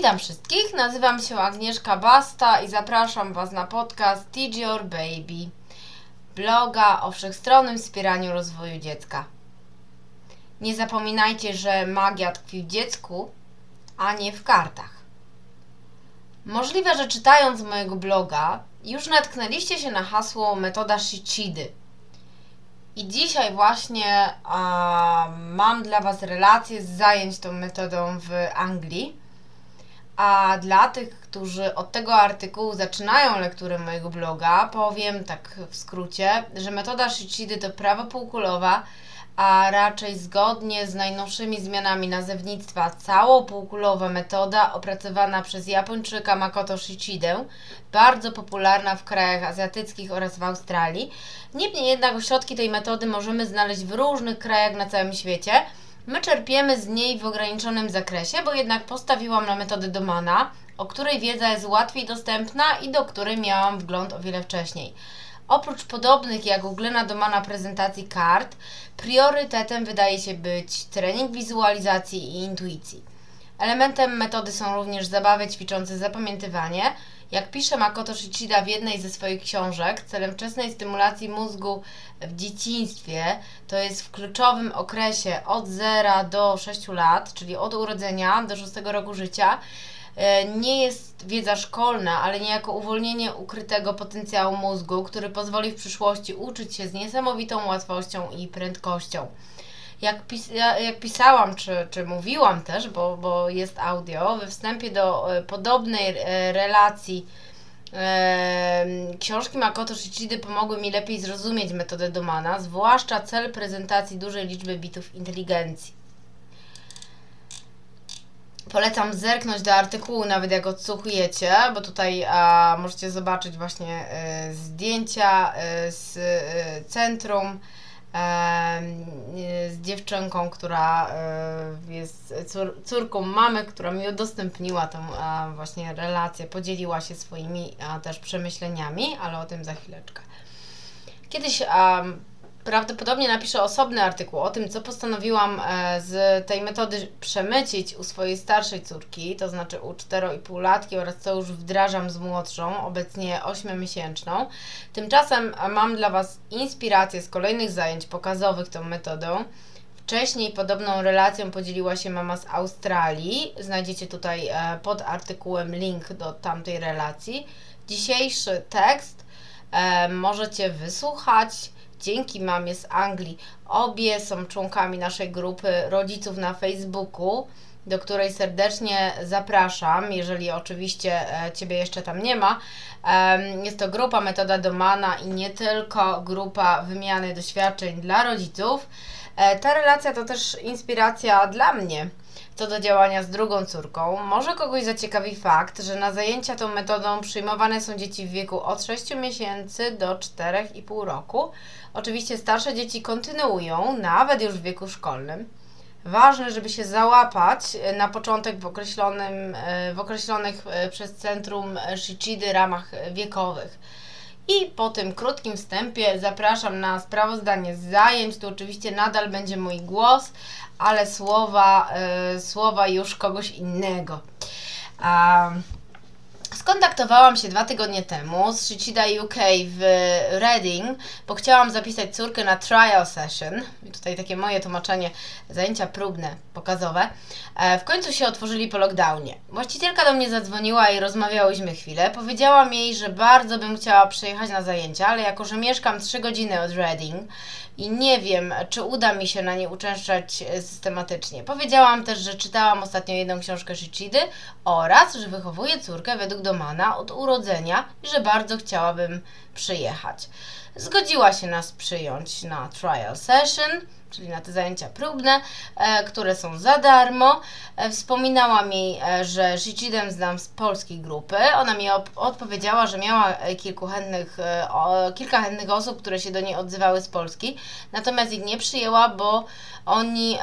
Witam wszystkich, nazywam się Agnieszka Basta i zapraszam Was na podcast Teach Your Baby, bloga o wszechstronnym wspieraniu rozwoju dziecka. Nie zapominajcie, że magia tkwi w dziecku, a nie w kartach. Możliwe, że czytając mojego bloga już natknęliście się na hasło metoda Shichidy. I dzisiaj właśnie a, mam dla Was relację z zajęć tą metodą w Anglii. A dla tych, którzy od tego artykułu zaczynają lekturę mojego bloga, powiem tak w skrócie, że metoda Shichidy to prawo półkulowa, a raczej zgodnie z najnowszymi zmianami nazewnictwa całopółkulowa metoda opracowana przez Japończyka Makoto Shichidę, bardzo popularna w krajach azjatyckich oraz w Australii. Niemniej jednak ośrodki tej metody możemy znaleźć w różnych krajach na całym świecie. My czerpiemy z niej w ograniczonym zakresie, bo jednak postawiłam na metodę Domana, o której wiedza jest łatwiej dostępna i do której miałam wgląd o wiele wcześniej. Oprócz podobnych jak u Glena Domana prezentacji kart, priorytetem wydaje się być trening wizualizacji i intuicji. Elementem metody są również zabawy ćwiczące zapamiętywanie. Jak pisze Makoto Shichida w jednej ze swoich książek, celem wczesnej stymulacji mózgu w dzieciństwie to jest w kluczowym okresie od 0 do 6 lat, czyli od urodzenia do 6 roku życia, E, nie jest wiedza szkolna, ale niejako uwolnienie ukrytego potencjału mózgu, który pozwoli w przyszłości uczyć się z niesamowitą łatwością i prędkością. Jak, pis jak pisałam, czy, czy mówiłam też, bo, bo jest audio, we wstępie do e, podobnej e, relacji e, książki Makoto Shichidy pomogły mi lepiej zrozumieć metodę Domana, zwłaszcza cel prezentacji dużej liczby bitów inteligencji. Polecam zerknąć do artykułu, nawet jak odsłuchujecie, bo tutaj a, możecie zobaczyć właśnie y, zdjęcia y, z y, centrum z dziewczynką, która jest cór, córką mamy, która mi udostępniła tą właśnie relację, podzieliła się swoimi też przemyśleniami, ale o tym za chwileczkę. Kiedyś prawdopodobnie napiszę osobny artykuł o tym, co postanowiłam e, z tej metody przemycić u swojej starszej córki, to znaczy u 4,5 latki oraz co już wdrażam z młodszą, obecnie 8-miesięczną. Tymczasem mam dla Was inspirację z kolejnych zajęć pokazowych tą metodą. Wcześniej podobną relacją podzieliła się mama z Australii. Znajdziecie tutaj e, pod artykułem link do tamtej relacji. Dzisiejszy tekst e, możecie wysłuchać dzięki mamie z Anglii. Obie są członkami naszej grupy rodziców na Facebooku, do której serdecznie zapraszam, jeżeli oczywiście e, Ciebie jeszcze tam nie ma. Jest to grupa Metoda Domana i nie tylko grupa wymiany doświadczeń dla rodziców. E, ta relacja to też inspiracja dla mnie co do działania z drugą córką. Może kogoś zaciekawi fakt, że na zajęcia tą metodą przyjmowane są dzieci w wieku od 6 miesięcy do 4,5 roku. Oczywiście starsze dzieci kontynuują, nawet już w wieku szkolnym. Ważne, żeby się załapać na początek w, określonym, w określonych e, przez Centrum Shichidy ramach wiekowych. I po tym krótkim wstępie zapraszam na sprawozdanie z zajęć. Tu oczywiście nadal będzie mój głos, ale słowa, y, słowa już kogoś innego. Um, Skontaktowałam się dwa tygodnie temu z Shichida UK w Reading, bo chciałam zapisać córkę na trial session. I tutaj takie moje tłumaczenie, zajęcia próbne, pokazowe. E, w końcu się otworzyli po lockdownie. Właścicielka do mnie zadzwoniła i rozmawiałyśmy chwilę. Powiedziałam jej, że bardzo bym chciała przyjechać na zajęcia, ale jako, że mieszkam 3 godziny od Reading i nie wiem, czy uda mi się na nie uczęszczać e, systematycznie. Powiedziałam też, że czytałam ostatnio jedną książkę Shichidy oraz, że wychowuję córkę według domana od urodzenia że bardzo chciałabym przyjechać. Zgodziła się nas przyjąć na trial session czyli na te zajęcia próbne, e, które są za darmo. E, wspominała mi, e, że Shichidem znam z polskiej grupy. Ona mi odpowiedziała, że miała kilku chętnych, kilka chętnych osób, które się do niej odzywały z Polski, natomiast ich nie przyjęła, bo oni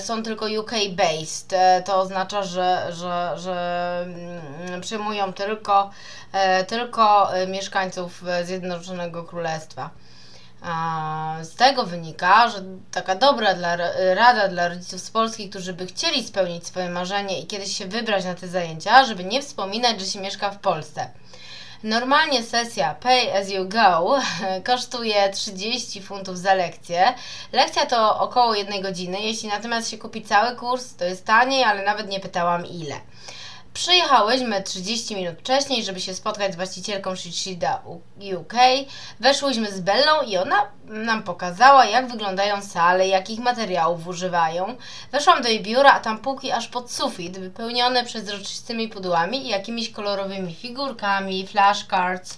są tylko UK-based. to oznacza, że, że, że mm, przyjmują tylko, tylko mieszkańców Zjednoczonego Królestwa. Z tego wynika, że taka dobra dla, rada dla rodziców z Polski, którzy by chcieli spełnić swoje marzenie i kiedyś się wybrać na te zajęcia, żeby nie wspominać, że się mieszka w Polsce. Normalnie sesja Pay as you go kosztuje 30 funtów za lekcję. Lekcja to około 1 godziny. Jeśli natomiast się kupi cały kurs, to jest taniej, ale nawet nie pytałam ile. Przyjechałyśmy 30 minut wcześniej, żeby się spotkać z właścicielką Shishida UK. Weszłyśmy z Bellą i ona nam pokazała, jak wyglądają sale, jakich materiałów używają. Weszłam do jej biura, a tam półki aż pod sufit, wypełnione przezroczystymi pudłami i jakimiś kolorowymi figurkami, flashcards.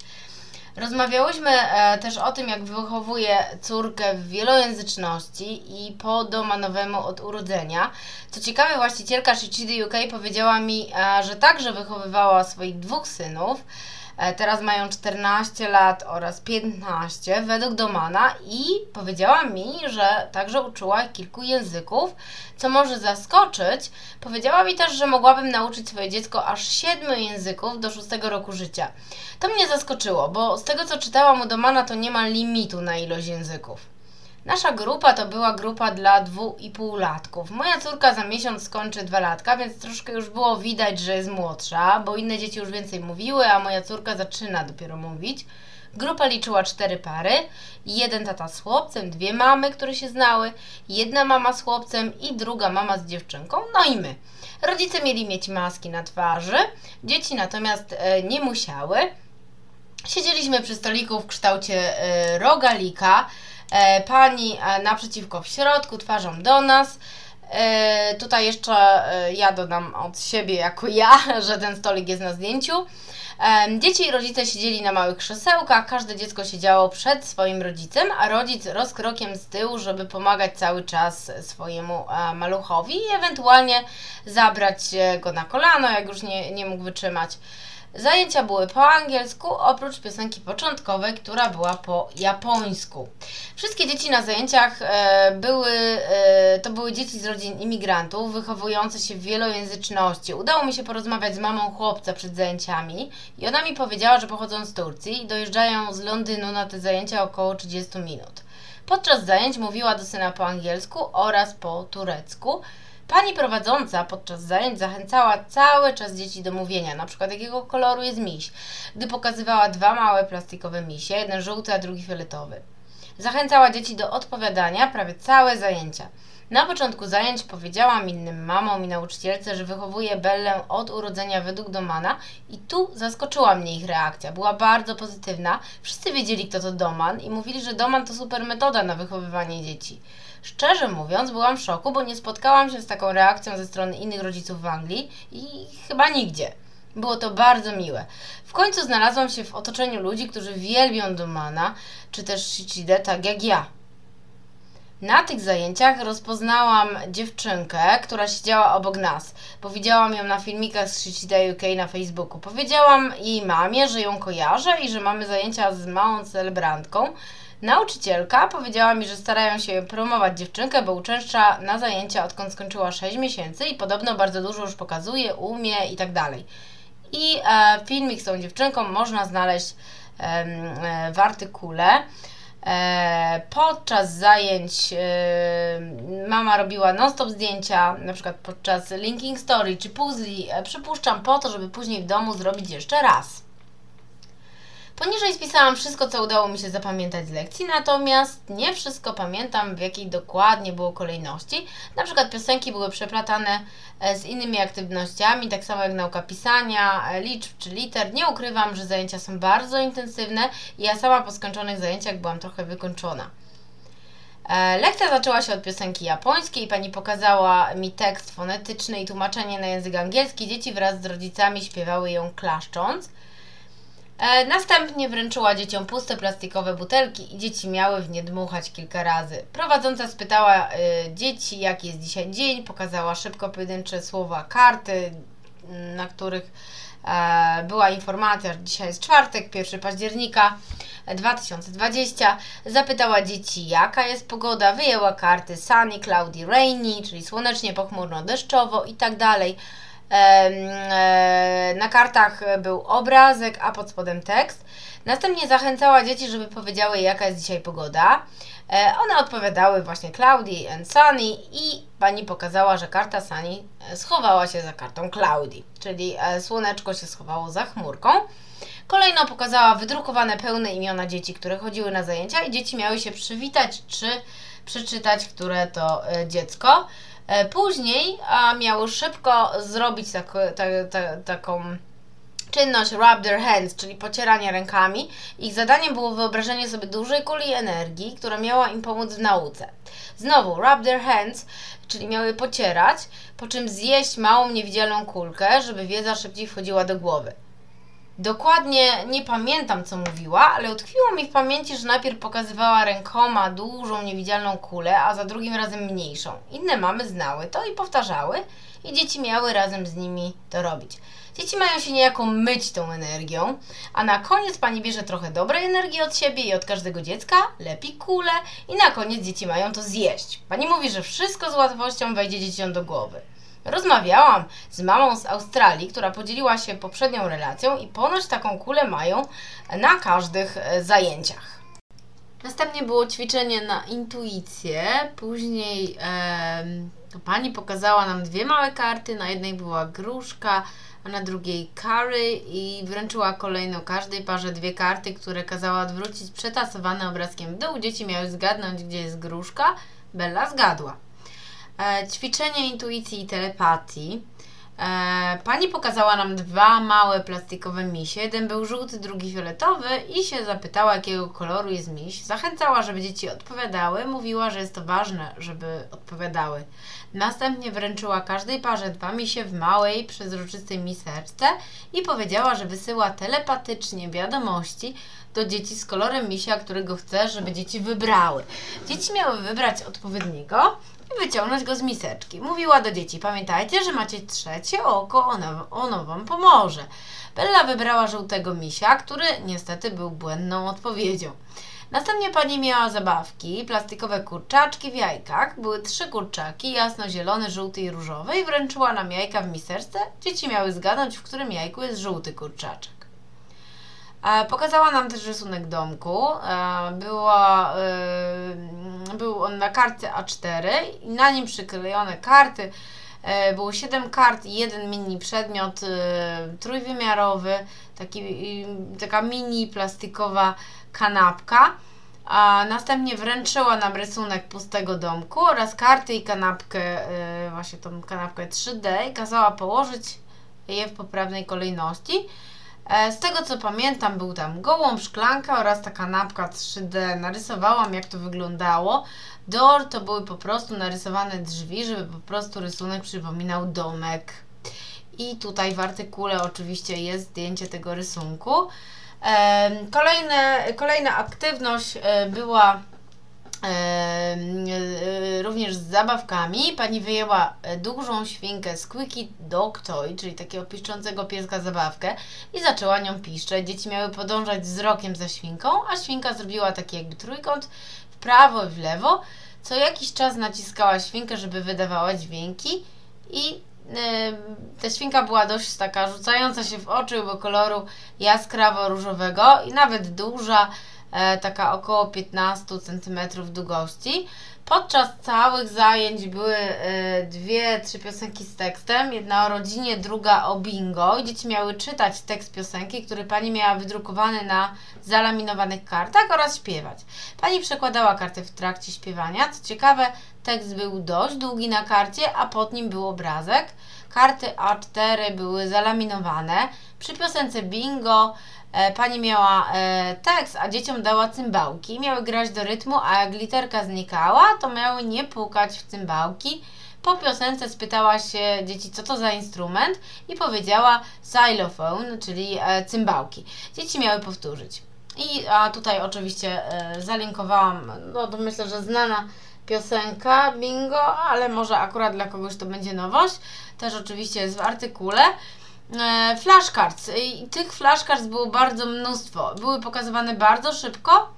Rozmawiałyśmy e, też o tym, jak wychowuje córkę w wielojęzyczności i po domanowemu od urodzenia. Co ciekawe, właścicielka Shichidi UK powiedziała mi, e, że także wychowywała swoich dwóch synów. E, teraz mają 14 lat oraz 15 według Domana i powiedziała mi, że także uczyła kilku języków, co może zaskoczyć. Powiedziała mi też, że mogłabym nauczyć swoje dziecko aż 7 języków do 6 roku życia. To mnie zaskoczyło, bo z tego co czytałam u Domana to nie ma limitu na ilość języków. Nasza grupa to była grupa dla dwu i latków. Moja córka za miesiąc skończy dwa latka, więc troszkę już było widać, że jest młodsza, bo inne dzieci już więcej mówiły, a moja córka zaczyna dopiero mówić. Grupa liczyła cztery pary, jeden tata z chłopcem, dwie mamy, które się znały, jedna mama z chłopcem i druga mama z dziewczynką, no i my. Rodzice mieli mieć maski na twarzy, dzieci natomiast e, nie musiały. Siedzieliśmy przy stoliku w kształcie e, rogalika, pani e, naprzeciwko w środku, twarzą do nas. E, tutaj jeszcze ja dodam od siebie jako ja, że ten stolik jest na zdjęciu. Dzieci i rodzice siedzieli na małych krzesełkach, każde dziecko siedziało przed swoim rodzicem, a rodzic rozkrokiem z tyłu, żeby pomagać cały czas swojemu maluchowi i ewentualnie zabrać go na kolano, jak już nie, nie mógł wytrzymać. Zajęcia były po angielsku, oprócz piosenki początkowej, która była po japońsku. Wszystkie dzieci na zajęciach e, były, e, to były dzieci z rodzin imigrantów, wychowujące się w wielojęzyczności. Udało mi się porozmawiać z mamą chłopca przed zajęciami i ona mi powiedziała, że pochodzą z Turcji i dojeżdżają z Londynu na te zajęcia około 30 minut. Podczas zajęć mówiła do syna po angielsku oraz po turecku. Pani prowadząca podczas zajęć zachęcała cały czas dzieci do mówienia, na przykład jakiego koloru jest miś, gdy pokazywała dwa małe plastikowe misie, jeden żółty, a drugi fioletowy. Zachęcała dzieci do odpowiadania prawie całe zajęcia. Na początku zajęć powiedziałam innym mamom i nauczycielce, że wychowuję Bellę od urodzenia według Domana i tu zaskoczyła mnie ich reakcja. Była bardzo pozytywna. Wszyscy wiedzieli, kto to Doman i mówili, że Doman to super metoda na wychowywanie dzieci. Szczerze mówiąc, byłam w szoku, bo nie spotkałam się z taką reakcją ze strony innych rodziców w Anglii i chyba nigdzie. Było to bardzo miłe. W końcu znalazłam się w otoczeniu ludzi, którzy wielbią Domana, czy też Shichide, tak jak ja. Na tych zajęciach rozpoznałam dziewczynkę, która siedziała obok nas, bo widziałam ją na filmikach z Shichida UK na Facebooku. Powiedziałam jej mamie, że ją kojarzę i że mamy zajęcia z małą celebrantką, Nauczycielka powiedziała mi, że starają się promować dziewczynkę, bo uczęszcza na zajęcia odkąd skończyła 6 miesięcy i podobno bardzo dużo już pokazuje, umie i tak dalej. I e, filmik z tą dziewczynką można znaleźć e, w artykule. E, podczas zajęć mama robiła non-stop zdjęcia, na przykład podczas linking story czy puzli. E, przypuszczam po to, żeby później w domu zrobić jeszcze raz. Poniżej spisałam wszystko, co udało mi się zapamiętać z lekcji, natomiast nie wszystko pamiętam, w jakiej dokładnie było kolejności. Na przykład piosenki były przeplatane e, z innymi aktywnościami, tak samo jak nauka pisania, e, liczb czy liter. Nie ukrywam, że zajęcia są bardzo intensywne i ja sama po skończonych zajęciach byłam trochę wykończona. E, lekcja zaczęła się od piosenki japońskiej. Pani pokazała mi tekst fonetyczny i tłumaczenie na język angielski. Dzieci wraz z rodzicami śpiewały ją klaszcząc. E, następnie wręczyła dzieciom puste plastikowe butelki i dzieci miały w nie dmuchać kilka razy. Prowadząca spytała e, dzieci, jaki jest dzisiaj dzień, pokazała szybko pojedyncze słowa karty, na których e, była informacja, że dzisiaj jest czwartek, 1 października 2020. Zapytała dzieci, jaka jest pogoda, wyjęła karty sunny, cloudy, rainy, czyli słonecznie, pochmurno, deszczowo i tak dalej. E, Na kartach był obrazek, a pod spodem tekst. Następnie zachęcała dzieci, żeby powiedziały, jaka jest dzisiaj pogoda. E, one odpowiadały właśnie Cloudy and Sunny i pani pokazała, że karta Sunny e, schowała się za kartą Cloudy, czyli słoneczko się schowało za chmurką. Kolejno pokazała wydrukowane pełne imiona dzieci, które chodziły na zajęcia i dzieci miały się przywitać czy przeczytać, które to dziecko. Później miały szybko zrobić tak, taką czynność rub their hands, czyli pocieranie rękami. Ich zadaniem było wyobrażenie sobie dużej kuli energii, która miała im pomóc w nauce. Znowu, rub their hands, czyli miały pocierać, po czym zjeść małą niewidzialną kulkę, żeby wiedza szybciej wchodziła do głowy. Dokładnie nie pamiętam, co mówiła, ale utkwiło mi w pamięci, że najpierw pokazywała rękoma dużą, niewidzialną kulę, a za drugim razem mniejszą. Inne mamy znały to i powtarzały, i dzieci miały razem z nimi to robić. Dzieci mają się niejako myć tą energią, a na koniec pani bierze trochę dobrej energii od siebie i od każdego dziecka, lepi kulę i na koniec dzieci mają to zjeść. Pani mówi, że wszystko z łatwością wejdzie dzieciom do głowy. Rozmawiałam z mamą z Australii, która podzieliła się poprzednią relacją i ponoć taką kulę mają na każdych e, zajęciach. Następnie było ćwiczenie na intuicję, później e, pani pokazała nam dwie małe karty, na jednej była gruszka, a na drugiej Kary i wręczyła kolejno każdej parze dwie karty, które kazała odwrócić przetasowane obrazkiem w dół. Dzieci miały zgadnąć, gdzie jest gruszka. Bella zgadła. E, ćwiczenie intuicji i telepatii. E, pani pokazała nam dwa małe plastikowe misie. Jeden był żółty, drugi fioletowy i się zapytała, jakiego koloru jest miś. Zachęcała, żeby dzieci odpowiadały. Mówiła, że jest to ważne, żeby odpowiadały. Następnie wręczyła każdej parze dwa misie w małej, przezroczystej miseczce i powiedziała, że wysyła telepatycznie wiadomości do dzieci z kolorem misia, którego chce, żeby dzieci wybrały. Dzieci miały wybrać odpowiedniego i wyciągnąć go z miseczki. Mówiła do dzieci, pamiętajcie, że macie trzecie oko, ono, ono wam pomoże. Bella wybrała żółtego misia, który niestety był błędną odpowiedzią. Następnie pani miała zabawki, plastikowe kurczaczki w jajkach. Były trzy kurczaki, jasno-zielony, żółty i różowy i wręczyła nam jajka w miseczce. Dzieci miały zgadnąć, w którym jajku jest żółty kurczaczek. E, pokazała nam też rysunek domku. E, była, e, był on na kartce A4 i na nim przyklejone karty. Było 7 kart i jeden mini przedmiot trójwymiarowy, taki, taka mini plastikowa kanapka. A następnie wręczyła nam rysunek pustego domku oraz karty i kanapkę, właśnie tą kanapkę 3D i kazała położyć je w poprawnej kolejności. E, z tego co pamiętam, był tam gołąb, szklanka oraz ta kanapka 3D. Narysowałam, jak to wyglądało. Door to były po prostu narysowane drzwi, żeby po prostu rysunek przypominał domek. I tutaj w artykule oczywiście jest zdjęcie tego rysunku. E, kolejne, kolejna aktywność e, była również z zabawkami. Pani wyjęła e, dużą świnkę Squeaky Dog Toy, czyli takiego piszczącego pieska zabawkę i zaczęła nią piszczeć. Dzieci miały podążać wzrokiem za świnką, a świnka zrobiła taki jakby trójkąt w prawo i w lewo. Co jakiś czas naciskała świnkę, żeby wydawała dźwięki i e, ta świnka była dość taka rzucająca się w oczy, bo koloru jaskrawo-różowego i nawet duża, E, taka około 15 cm długości. Podczas całych zajęć były e, dwie, trzy piosenki z tekstem, jedna o rodzinie, druga o bingo. Dzieci miały czytać tekst piosenki, który pani miała wydrukowany na zalaminowanych kartach oraz śpiewać. Pani przekładała karty w trakcie śpiewania. Co ciekawe, tekst był dość długi na karcie, a pod nim był obrazek. Karty A4 były zalaminowane. Przy piosence bingo E, pani miała e, tekst, a dzieciom dała cymbałki. Miały grać do rytmu, a jak literka znikała, to miały nie pukać w cymbałki. Po piosence spytała się dzieci, co to za instrument i powiedziała xylophone, czyli e, cymbałki. Dzieci miały powtórzyć. I a tutaj oczywiście e, zalinkowałam, no to myślę, że znana piosenka bingo, ale może akurat dla kogoś to będzie nowość. Też oczywiście jest w artykule. E, flashcards. I tych flashcards było bardzo mnóstwo. Były pokazywane bardzo szybko,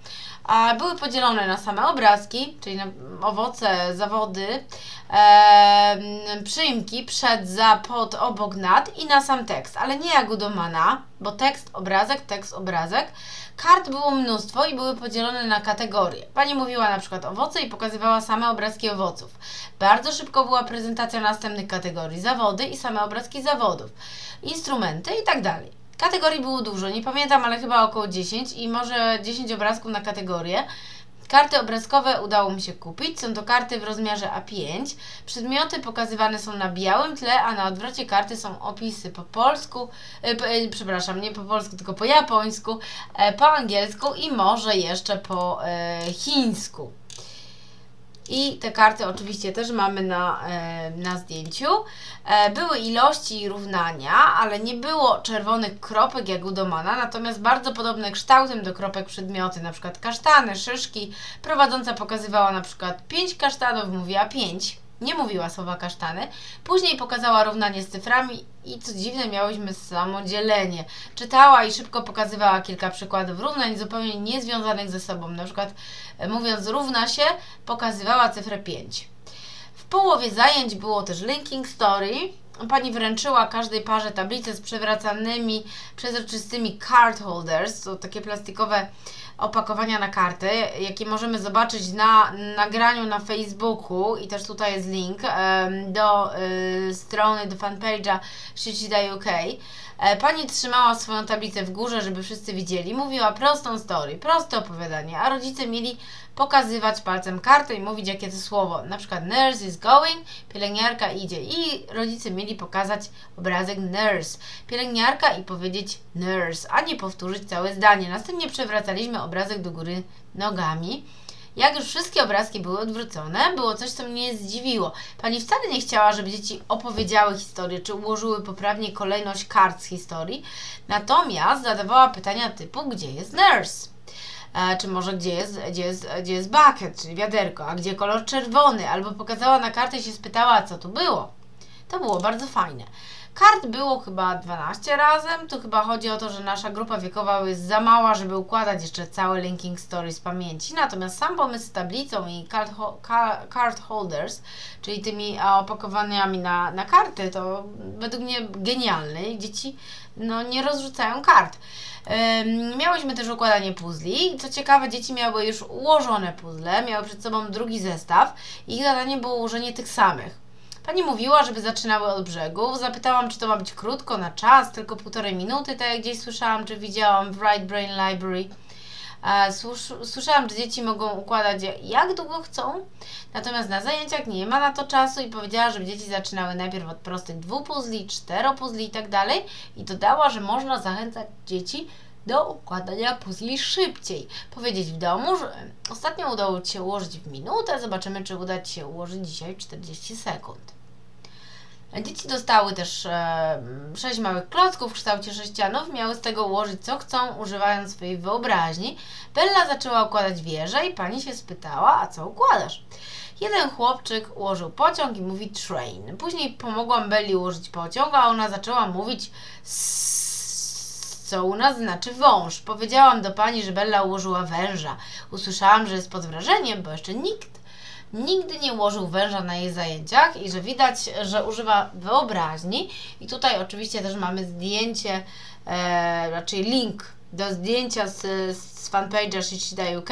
a były podzielone na same obrazki, czyli na owoce, zawody, e, przyimki, przed, za, pod, obok, nad i na sam tekst, ale nie jak u Domana, bo tekst, obrazek, tekst, obrazek. Kart było mnóstwo i były podzielone na kategorie. Pani mówiła na przykład owoce i pokazywała same obrazki owoców. Bardzo szybko była prezentacja następnych kategorii, zawody i same obrazki zawodów, instrumenty i tak dalej. Kategorii było dużo, nie pamiętam, ale chyba około 10 i może 10 obrazków na kategorię. Karty obrazkowe udało mi się kupić. Są to karty w rozmiarze A5. Przedmioty pokazywane są na białym tle, a na odwrocie karty są opisy po polsku, e, e, przepraszam, nie po polsku, tylko po japońsku, e, po angielsku i może jeszcze po chińsku. I te karty oczywiście też mamy na, e, na zdjęciu. E, były ilości i równania, ale nie było czerwonych kropek jak u Domana, natomiast bardzo podobne kształtem do kropek przedmioty, na przykład kasztany, szyszki. Prowadząca pokazywała na przykład 5 kasztanów, mówiła 5 nie mówiła słowa kasztany. Później pokazała równanie z cyframi i co dziwne miałyśmy samodzielenie. Czytała i szybko pokazywała kilka przykładów równań zupełnie niezwiązanych ze sobą. Na przykład e, mówiąc równa się, pokazywała cyfrę 5. W połowie zajęć było też linking story. Pani wręczyła każdej parze tablicę z przewracanymi, przezroczystymi card holders, to takie plastikowe opakowania na karty, jakie możemy zobaczyć na nagraniu na Facebooku i też tutaj jest link do y, strony, do fanpage'a Shishida UK. E, pani trzymała swoją tablicę w górze, żeby wszyscy widzieli. Mówiła prostą story, proste opowiadanie, a rodzice mieli pokazywać palcem kartę i mówić jakie to słowo. Na przykład nurse is going, pielęgniarka idzie i rodzice mieli pokazać obrazek nurse, pielęgniarka i powiedzieć nurse, a nie powtórzyć całe zdanie. Następnie przewracaliśmy obrazek do góry nogami. Jak już wszystkie obrazki były odwrócone, było coś, co mnie zdziwiło. Pani wcale nie chciała, żeby dzieci opowiedziały historię, czy ułożyły poprawnie kolejność kart z historii, natomiast zadawała pytania typu, gdzie jest nurse? E, czy może gdzie jest, gdzie, jest, gdzie jest bucket, czyli wiaderko, a gdzie kolor czerwony, albo pokazała na kartę i się spytała, co tu było. To było bardzo fajne. Kart było chyba 12 razem. Tu chyba chodzi o to, że nasza grupa wiekowa jest za mała, żeby układać jeszcze całe linking story z pamięci. Natomiast sam pomysł z tablicą i card, ho card holders, czyli tymi opakowaniami na, na karty, to według mnie genialny. Dzieci no, nie rozrzucają kart. Miałyśmy też układanie puzli. Co ciekawe, dzieci miały już ułożone puzzle, miały przed sobą drugi zestaw ich zadanie było ułożenie tych samych. Pani mówiła, żeby zaczynały od brzegów. Zapytałam, czy to ma być krótko, na czas, tylko półtorej minuty, tak jak gdzieś słyszałam, czy widziałam w Right Brain Library. E, słyszałam, że dzieci mogą układać jak długo chcą, natomiast na zajęciach nie ma na to czasu i powiedziała, żeby dzieci zaczynały najpierw od prostych dwupuzli, czteropuzli i tak dalej i dodała, że można zachęcać dzieci do układania puzli szybciej. Powiedzieć w domu, że ostatnio udało Ci się ułożyć w minutę, zobaczymy, czy uda Ci się ułożyć dzisiaj 40 sekund. Dzieci dostały też e, 6 małych klocków w kształcie sześcianów, miały z tego ułożyć co chcą, używając swojej wyobraźni. Bella zaczęła układać wieżę i pani się spytała, a co układasz? Jeden chłopczyk ułożył pociąg i mówi train. Później pomogłam Belli ułożyć pociąg, a ona zaczęła mówić co u nas znaczy wąż. Powiedziałam do pani, że Bella ułożyła węża. Usłyszałam, że jest pod wrażeniem, bo jeszcze nikt nigdy nie ułożył węża na jej zajęciach i że widać, że używa wyobraźni. I tutaj oczywiście też mamy zdjęcie, e, raczej link do zdjęcia z, z fanpage'a Shishida UK.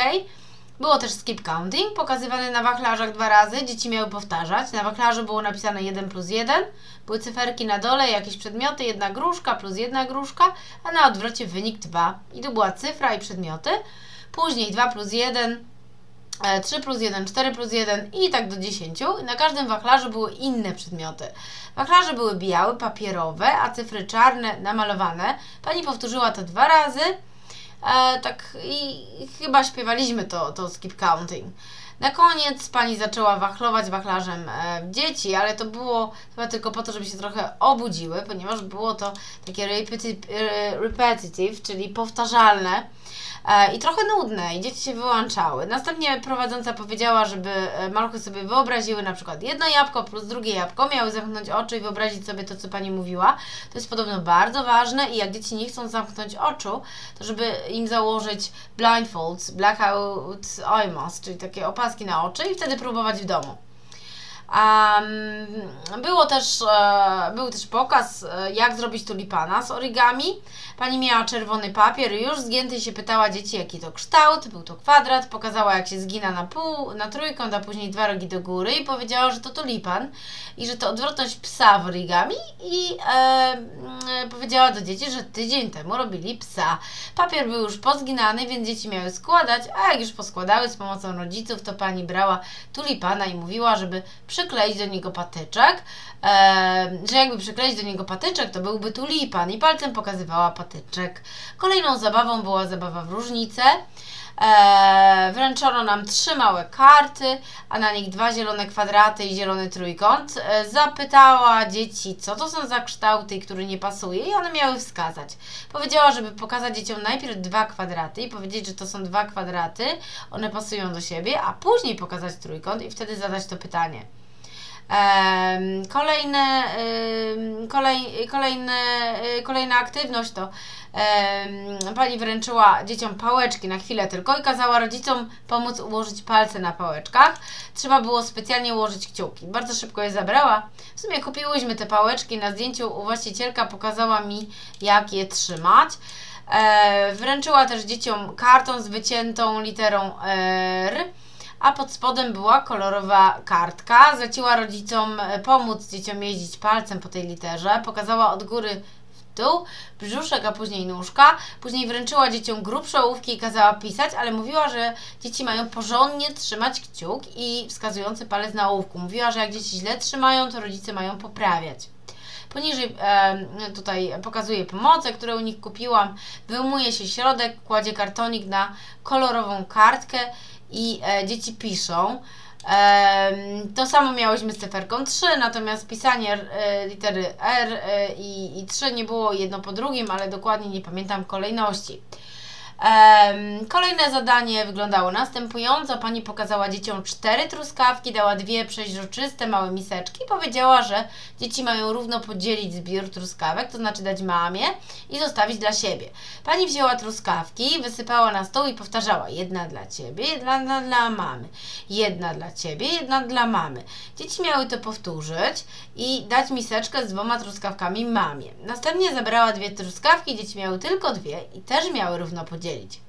Było też skip counting, pokazywany na wachlarzach dwa razy, dzieci miały powtarzać. Na wachlarzu było napisane 1 plus 1, były cyferki na dole, jakieś przedmioty, jedna gruszka plus jedna gruszka, a na odwrocie wynik 2. I tu była cyfra i przedmioty. Później 2 plus 1, 3 e, plus 1, 4 plus 1 i tak do 10. I na każdym wachlarzu były inne przedmioty. Wachlarze były białe, papierowe, a cyfry czarne, namalowane. Pani powtórzyła to dwa razy. E, tak i chyba śpiewaliśmy to, to skip counting. Na koniec pani zaczęła wachlować wachlarzem e, dzieci, ale to było chyba tylko po to, żeby się trochę obudziły, ponieważ było to takie repetitive, repetitive czyli powtarzalne. E, i trochę nudne i dzieci się wyłączały. Następnie prowadząca powiedziała, żeby e, maluchy sobie wyobraziły na przykład jedno jabłko plus drugie jabłko, miały zamknąć oczy i wyobrazić sobie to, co Pani mówiła. To jest podobno bardzo ważne i jak dzieci nie chcą zamknąć oczu, to żeby im założyć blindfolds, blackout eye mask, czyli takie opaski na oczy i wtedy próbować w domu. Um, było też, e, był też pokaz, e, jak zrobić tulipana z origami. Pani miała czerwony papier, już zgięty się pytała dzieci, jaki to kształt. Był to kwadrat, pokazała, jak się zgina na pół, na trójkąt, a później dwa rogi do góry i powiedziała, że to tulipan i że to odwrotność psa w origami. I e, e, powiedziała do dzieci, że tydzień temu robili psa. Papier był już pozginany, więc dzieci miały składać, a jak już poskładały z pomocą rodziców, to pani brała tulipana i mówiła, żeby przykleić do niego patyczek, e, że jakby przykleić do niego patyczek, to byłby tulipan i palcem pokazywała patyczek. Kolejną zabawą była zabawa w różnicę. E, wręczono nam trzy małe karty, a na nich dwa zielone kwadraty i zielony trójkąt. E, zapytała dzieci, co to są za kształty, który nie pasuje i one miały wskazać. Powiedziała, żeby pokazać dzieciom najpierw dwa kwadraty i powiedzieć, że to są dwa kwadraty, one pasują do siebie, a później pokazać trójkąt i wtedy zadać to pytanie. Kolejne, kolej, kolejne, y, kolejna aktywność to pani wręczyła dzieciom pałeczki na chwilę tylko i kazała rodzicom pomóc ułożyć palce na pałeczkach. Trzeba było specjalnie ułożyć kciuki. Bardzo szybko je zabrała. W sumie kupiłyśmy te pałeczki. Na zdjęciu właścicielka pokazała mi, jak je trzymać. E, wręczyła też dzieciom karton z wyciętą literą R a pod spodem była kolorowa kartka. Zleciła rodzicom e, pomóc dzieciom jeździć palcem po tej literze. Pokazała od góry w dół, brzuszek, a później nóżka. Później wręczyła dzieciom grubsze ołówki i kazała pisać, ale mówiła, że dzieci mają porządnie trzymać kciuk i wskazujący palec na ołówku. Mówiła, że jak dzieci źle trzymają, to rodzice mają poprawiać. Poniżej e, tutaj pokazuję pomoce, które u nich kupiłam. Wyjmuje się środek, kładzie kartonik na kolorową kartkę i e, dzieci piszą. E, to samo miałyśmy z cyferką 3, natomiast pisanie e, litery R e, i, i 3 nie było jedno po drugim, ale dokładnie nie pamiętam kolejności. Kolejne zadanie wyglądało następująco. Pani pokazała dzieciom cztery truskawki, dała dwie przeźroczyste małe miseczki i powiedziała, że dzieci mają równo podzielić zbiór truskawek, to znaczy dać mamie i zostawić dla siebie. Pani wzięła truskawki, wysypała na stół i powtarzała jedna dla Ciebie, jedna dla, dla mamy, jedna dla Ciebie, jedna dla mamy. Dzieci miały to powtórzyć i dać miseczkę z dwoma truskawkami mamie. Następnie zabrała dwie truskawki, dzieci miały tylko dwie i też miały równo podzielić podzielić.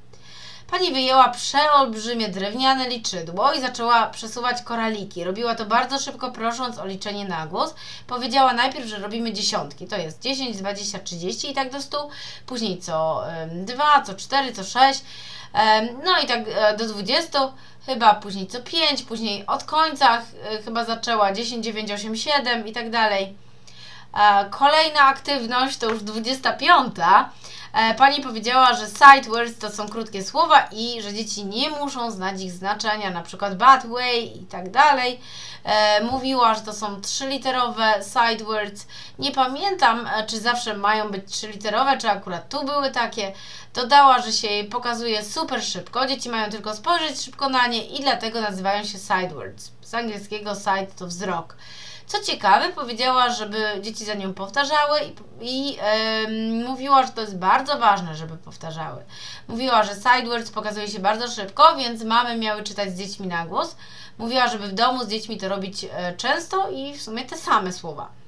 Pani wyjęła przeolbrzymie drewniane liczydło i zaczęła przesuwać koraliki. Robiła to bardzo szybko, prosząc o liczenie na głos. Powiedziała najpierw, że robimy dziesiątki. To jest 10, 20, 30 i tak do 100. Później co 2, co 4, co 6. No i tak e, do 20 chyba, później co 5, później od końca e, chyba zaczęła 10, 9, 8, 7 i tak dalej. E, kolejna aktywność to już 25. E, pani powiedziała, że sight words to są krótkie słowa i że dzieci nie muszą znać ich znaczenia, na przykład bad way i tak dalej. E, mówiła, że to są trzyliterowe sight words. Nie pamiętam, czy zawsze mają być trzyliterowe, czy akurat tu były takie. Dodała, że się jej pokazuje super szybko. Dzieci mają tylko spojrzeć szybko na nie i dlatego nazywają się sight words. Z angielskiego sight to wzrok. Co ciekawe, powiedziała, żeby dzieci za nią powtarzały i, i yy, mówiła, że to jest bardzo ważne, żeby powtarzały. Mówiła, że sidewords pokazuje się bardzo szybko, więc mamy miały czytać z dziećmi na głos. Mówiła, żeby w domu z dziećmi to robić e, często i w sumie te same słowa.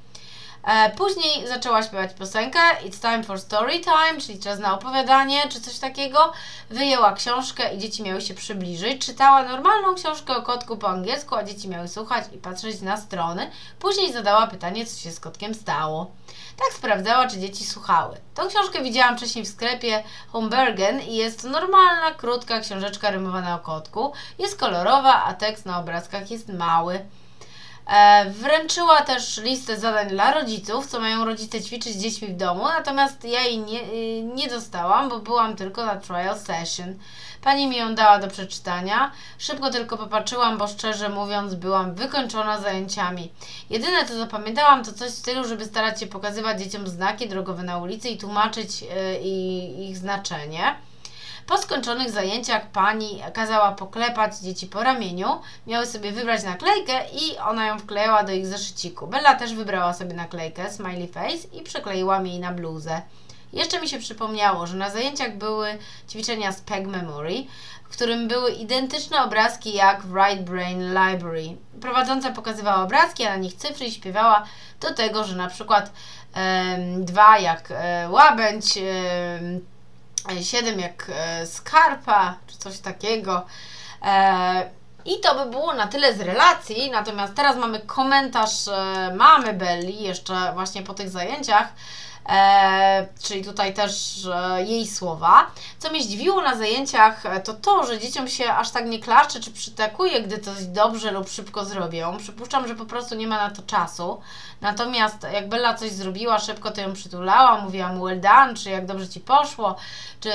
E, później zaczęła śpiewać piosenkę It's time for story time, czyli czas na opowiadanie, czy coś takiego. Wyjęła książkę i dzieci miały się przybliżyć. Czytała normalną książkę o kotku po angielsku, a dzieci miały słuchać i patrzeć na strony. Później zadała pytanie, co się z kotkiem stało. Tak sprawdzała, czy dzieci słuchały. Tą książkę widziałam wcześniej w sklepie Hombergen i jest to normalna, krótka książeczka rymowana o kotku. Jest kolorowa, a tekst na obrazkach jest mały. E, wręczyła też listę zadań dla rodziców, co mają rodzice ćwiczyć z dziećmi w domu, natomiast ja jej nie, y, nie dostałam, bo byłam tylko na trial session. Pani mi ją dała do przeczytania. Szybko tylko popatrzyłam, bo szczerze mówiąc byłam wykończona zajęciami. Jedyne co zapamiętałam to coś w stylu, żeby starać się pokazywać dzieciom znaki drogowe na ulicy i tłumaczyć yy, ich znaczenie. Po skończonych zajęciach pani kazała poklepać dzieci po ramieniu, miały sobie wybrać naklejkę i ona ją wklejała do ich zeszyciku. Bella też wybrała sobie naklejkę, smiley face i przykleiła jej na bluzę. Jeszcze mi się przypomniało, że na zajęciach były ćwiczenia z PEG Memory, w którym były identyczne obrazki jak w Right Brain Library. Prowadząca pokazywała obrazki, a na nich cyfry i śpiewała do tego, że na przykład um, dwa jak e, łabędź, um, siedem jak e, skarpa, czy coś takiego. E, i to by było na tyle z relacji, natomiast teraz mamy komentarz e, mamy Belli, jeszcze właśnie po tych zajęciach, E, czyli tutaj też e, jej słowa. Co mnie zdziwiło na zajęciach, to to, że dzieciom się aż tak nie klaszcze czy przytakuje, gdy coś dobrze lub szybko zrobią. Przypuszczam, że po prostu nie ma na to czasu. Natomiast jak Bella coś zrobiła, szybko to ją przytulała, mówiła mu well done, czy jak dobrze Ci poszło, czy,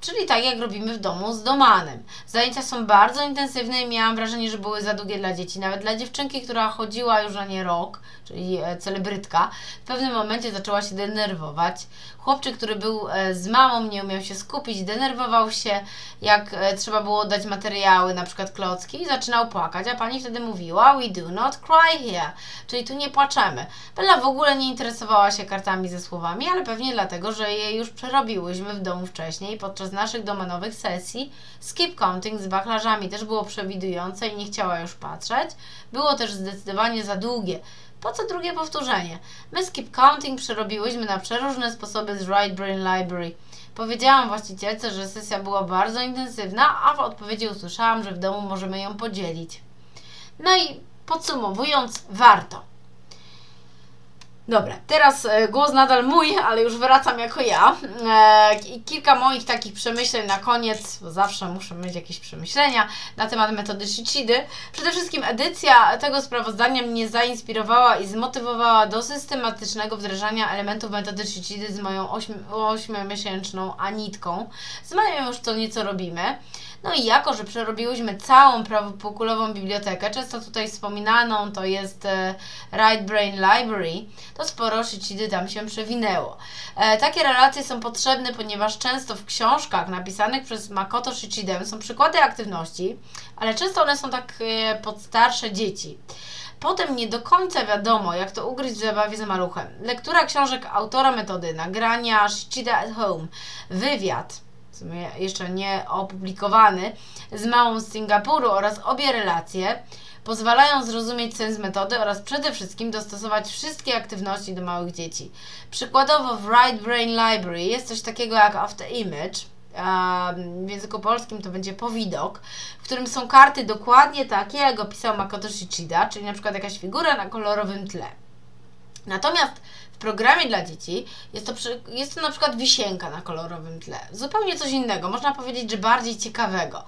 czyli tak jak robimy w domu z domanem. Zajęcia są bardzo intensywne i miałam wrażenie, że były za długie dla dzieci. Nawet dla dziewczynki, która chodziła już na nie rok, czyli e, celebrytka, w pewnym momencie zaczęła się denerwować. Chłopczyk, który był e, z mamą, nie umiał się skupić, denerwował się, jak e, trzeba było dać materiały, na przykład klocki, i zaczynał płakać, a pani wtedy mówiła: We do not cry here, czyli tu nie płaczemy. Bella w ogóle nie interesowała się kartami ze słowami, ale pewnie dlatego, że je już przerobiłyśmy w domu wcześniej podczas naszych domenowych sesji. Skip counting z wachlarzami też było przewidujące i nie chciała już patrzeć. Było też zdecydowanie za długie. Po co drugie powtórzenie? My skip counting przerobiłyśmy na przeróżne sposoby z Right Brain Library. Powiedziałam właścicielce, że sesja była bardzo intensywna, a w odpowiedzi usłyszałam, że w domu możemy ją podzielić. No i podsumowując, warto. Dobra, teraz e, głos nadal mój, ale już wracam jako ja. E, kilka moich takich przemyśleń na koniec, bo zawsze muszę mieć jakieś przemyślenia na temat metody Shichidy. Przede wszystkim edycja tego sprawozdania mnie zainspirowała i zmotywowała do systematycznego wdrażania elementów metody Shichidy z moją 8-miesięczną Anitką. Z moją już co nieco robimy. No i jako, że przerobiłyśmy całą prawopółkulową bibliotekę, często tutaj wspominaną, to jest e, Right Brain Library, to sporo szycidy tam się przewinęło. E, takie relacje są potrzebne, ponieważ często w książkach napisanych przez Makoto Shichidem są przykłady aktywności, ale często one są tak e, pod starsze dzieci. Potem nie do końca wiadomo, jak to ugryźć w zabawie z maluchem. Lektura książek autora metody, nagrania Shichida at Home, wywiad, sumie jeszcze nie opublikowany, z małą z Singapuru oraz obie relacje pozwalają zrozumieć sens metody oraz przede wszystkim dostosować wszystkie aktywności do małych dzieci. Przykładowo w Right Brain Library jest coś takiego jak After Image, w języku polskim to będzie powidok, w którym są karty dokładnie takie, jak opisał Makoto Shichida, czyli na przykład jakaś figura na kolorowym tle. Natomiast programie dla dzieci jest to, jest to na przykład wisienka na kolorowym tle. Zupełnie coś innego, można powiedzieć, że bardziej ciekawego.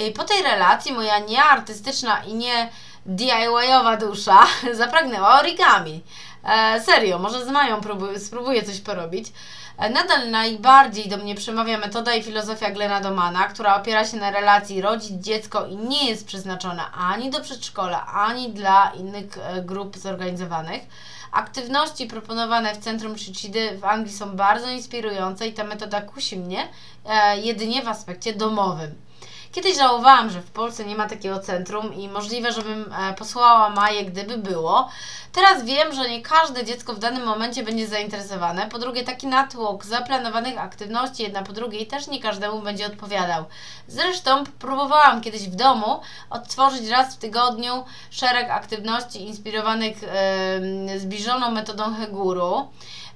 Y, po tej relacji moja nieartystyczna i nie DIY-owa dusza zapragnęła origami. E, serio, może z Mają próbuję, spróbuję coś porobić. E, nadal najbardziej do mnie przemawia metoda i filozofia Glena Domana, która opiera się na relacji rodzic-dziecko i nie jest przeznaczona ani do przedszkola, ani dla innych e, grup zorganizowanych. Aktywności proponowane w Centrum Shichidy w Anglii są bardzo inspirujące i ta metoda kusi mnie e, jedynie w aspekcie domowym. Kiedyś żałowałam, że w Polsce nie ma takiego centrum i możliwe, żebym e, posłała Maję, gdyby było. Teraz wiem, że nie każde dziecko w danym momencie będzie zainteresowane. Po drugie, taki natłok zaplanowanych aktywności jedna po drugiej też nie każdemu będzie odpowiadał. Zresztą próbowałam kiedyś w domu odtworzyć raz w tygodniu szereg aktywności inspirowanych yy, zbliżoną metodą Heguru.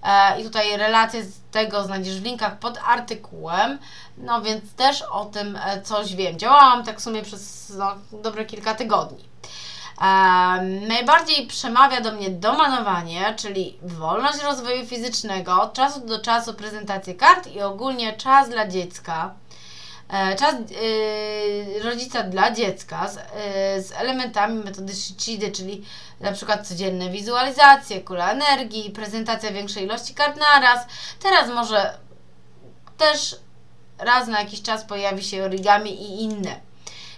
E, I tutaj relacje z tego znajdziesz w linkach pod artykułem. No więc też o tym e, coś wiem. Działałam tak w sumie przez no, dobre kilka tygodni. najbardziej przemawia do mnie domanowanie, czyli wolność rozwoju fizycznego, od czasu do czasu prezentację kart i ogólnie czas dla dziecka. E, czas yy, rodzica dla dziecka z, yy, z elementami metody Shichidy, czyli na przykład codzienne wizualizacje, kula energii, prezentacja większej ilości kart naraz. Teraz może też raz na jakiś czas pojawi się origami i inne.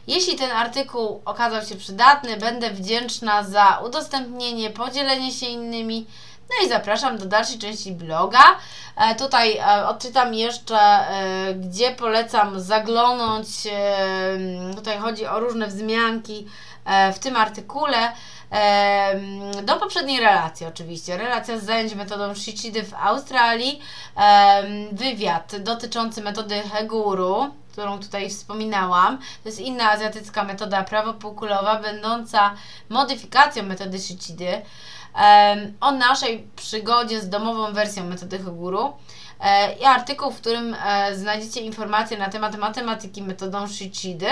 Jeśli ten artykuł okazał się przydatny, będę wdzięczna za udostępnienie, podzielenie się innymi No i zapraszam do dalszej części bloga. E, tutaj e, odczytam jeszcze, e, gdzie polecam zaglądnąć. Tutaj chodzi o różne wzmianki w tym artykule. Do poprzedniej relacji oczywiście. Relacja z zajęć metodą Shichidy w Australii. Wywiad dotyczący metody Heguru którą tutaj wspominałam. To jest inna azjatycka metoda prawopółkulowa, będąca modyfikacją metody Shichidy. O naszej przygodzie z domową wersją metody Heguru e, i artykuł, w którym e, znajdziecie informacje na temat matematyki metodą Shichidy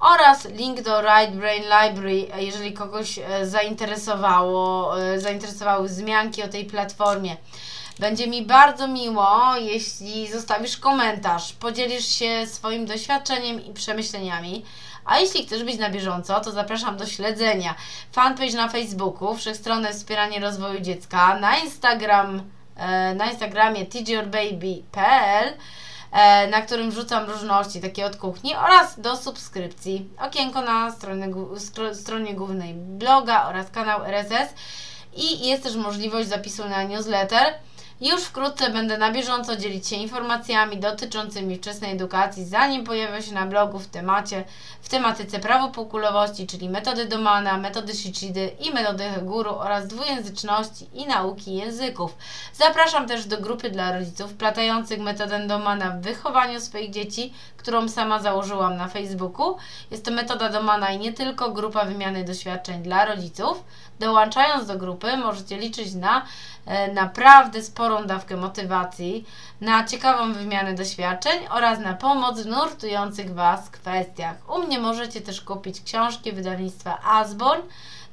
oraz link do Right Brain Library, e, jeżeli kogoś zainteresowało, zainteresowały wzmianki o tej platformie. Będzie mi bardzo miło, jeśli zostawisz komentarz, podzielisz się swoim doświadczeniem i przemyśleniami. A jeśli chcesz być na bieżąco, to zapraszam do śledzenia fanpage na Facebooku, wszechstronne wspieranie rozwoju dziecka, na Instagram, e, na Instagramie teachyourbaby.pl e, na którym wrzucam różności takie od kuchni oraz do subskrypcji. Okienko na stronie, stronie głównej bloga oraz kanał RSS i jest też możliwość zapisu na newsletter. Już wkrótce będę na bieżąco dzielić się informacjami dotyczącymi wczesnej edukacji, zanim pojawią się na blogu w temacie, w tematyce prawopółkulowości, czyli metody Domana, metody Shichidy i metody Heguru oraz dwujęzyczności i nauki języków. Zapraszam też do grupy dla rodziców platających metodę Domana w wychowaniu swoich dzieci, którą sama założyłam na Facebooku. Jest to metoda Domana i nie tylko grupa wymiany doświadczeń dla rodziców. Dołączając do grupy możecie liczyć na e, naprawdę sporą dawkę motywacji, na ciekawą wymianę doświadczeń oraz na pomoc w nurtujących Was kwestiach. U mnie możecie też kupić książki wydawnictwa Asborn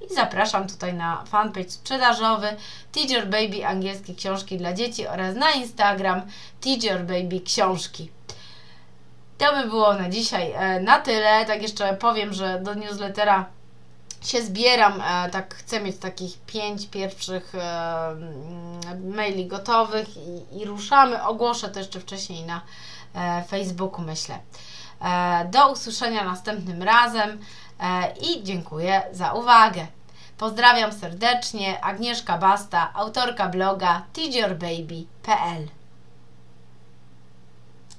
i zapraszam tutaj na fanpage sprzedażowy Teacher Baby angielskie książki dla dzieci oraz na Instagram Teacher Baby książki. To by było na dzisiaj e, na tyle. Tak jeszcze powiem, że do newslettera się zbieram, e, tak chcę mieć takich pięć pierwszych e, mm, maili gotowych i, i ruszamy. Ogłoszę to jeszcze wcześniej na e, Facebooku, myślę. E, do usłyszenia następnym razem e, i dziękuję za uwagę. Pozdrawiam serdecznie, Agnieszka Basta, autorka bloga teacherbaby.pl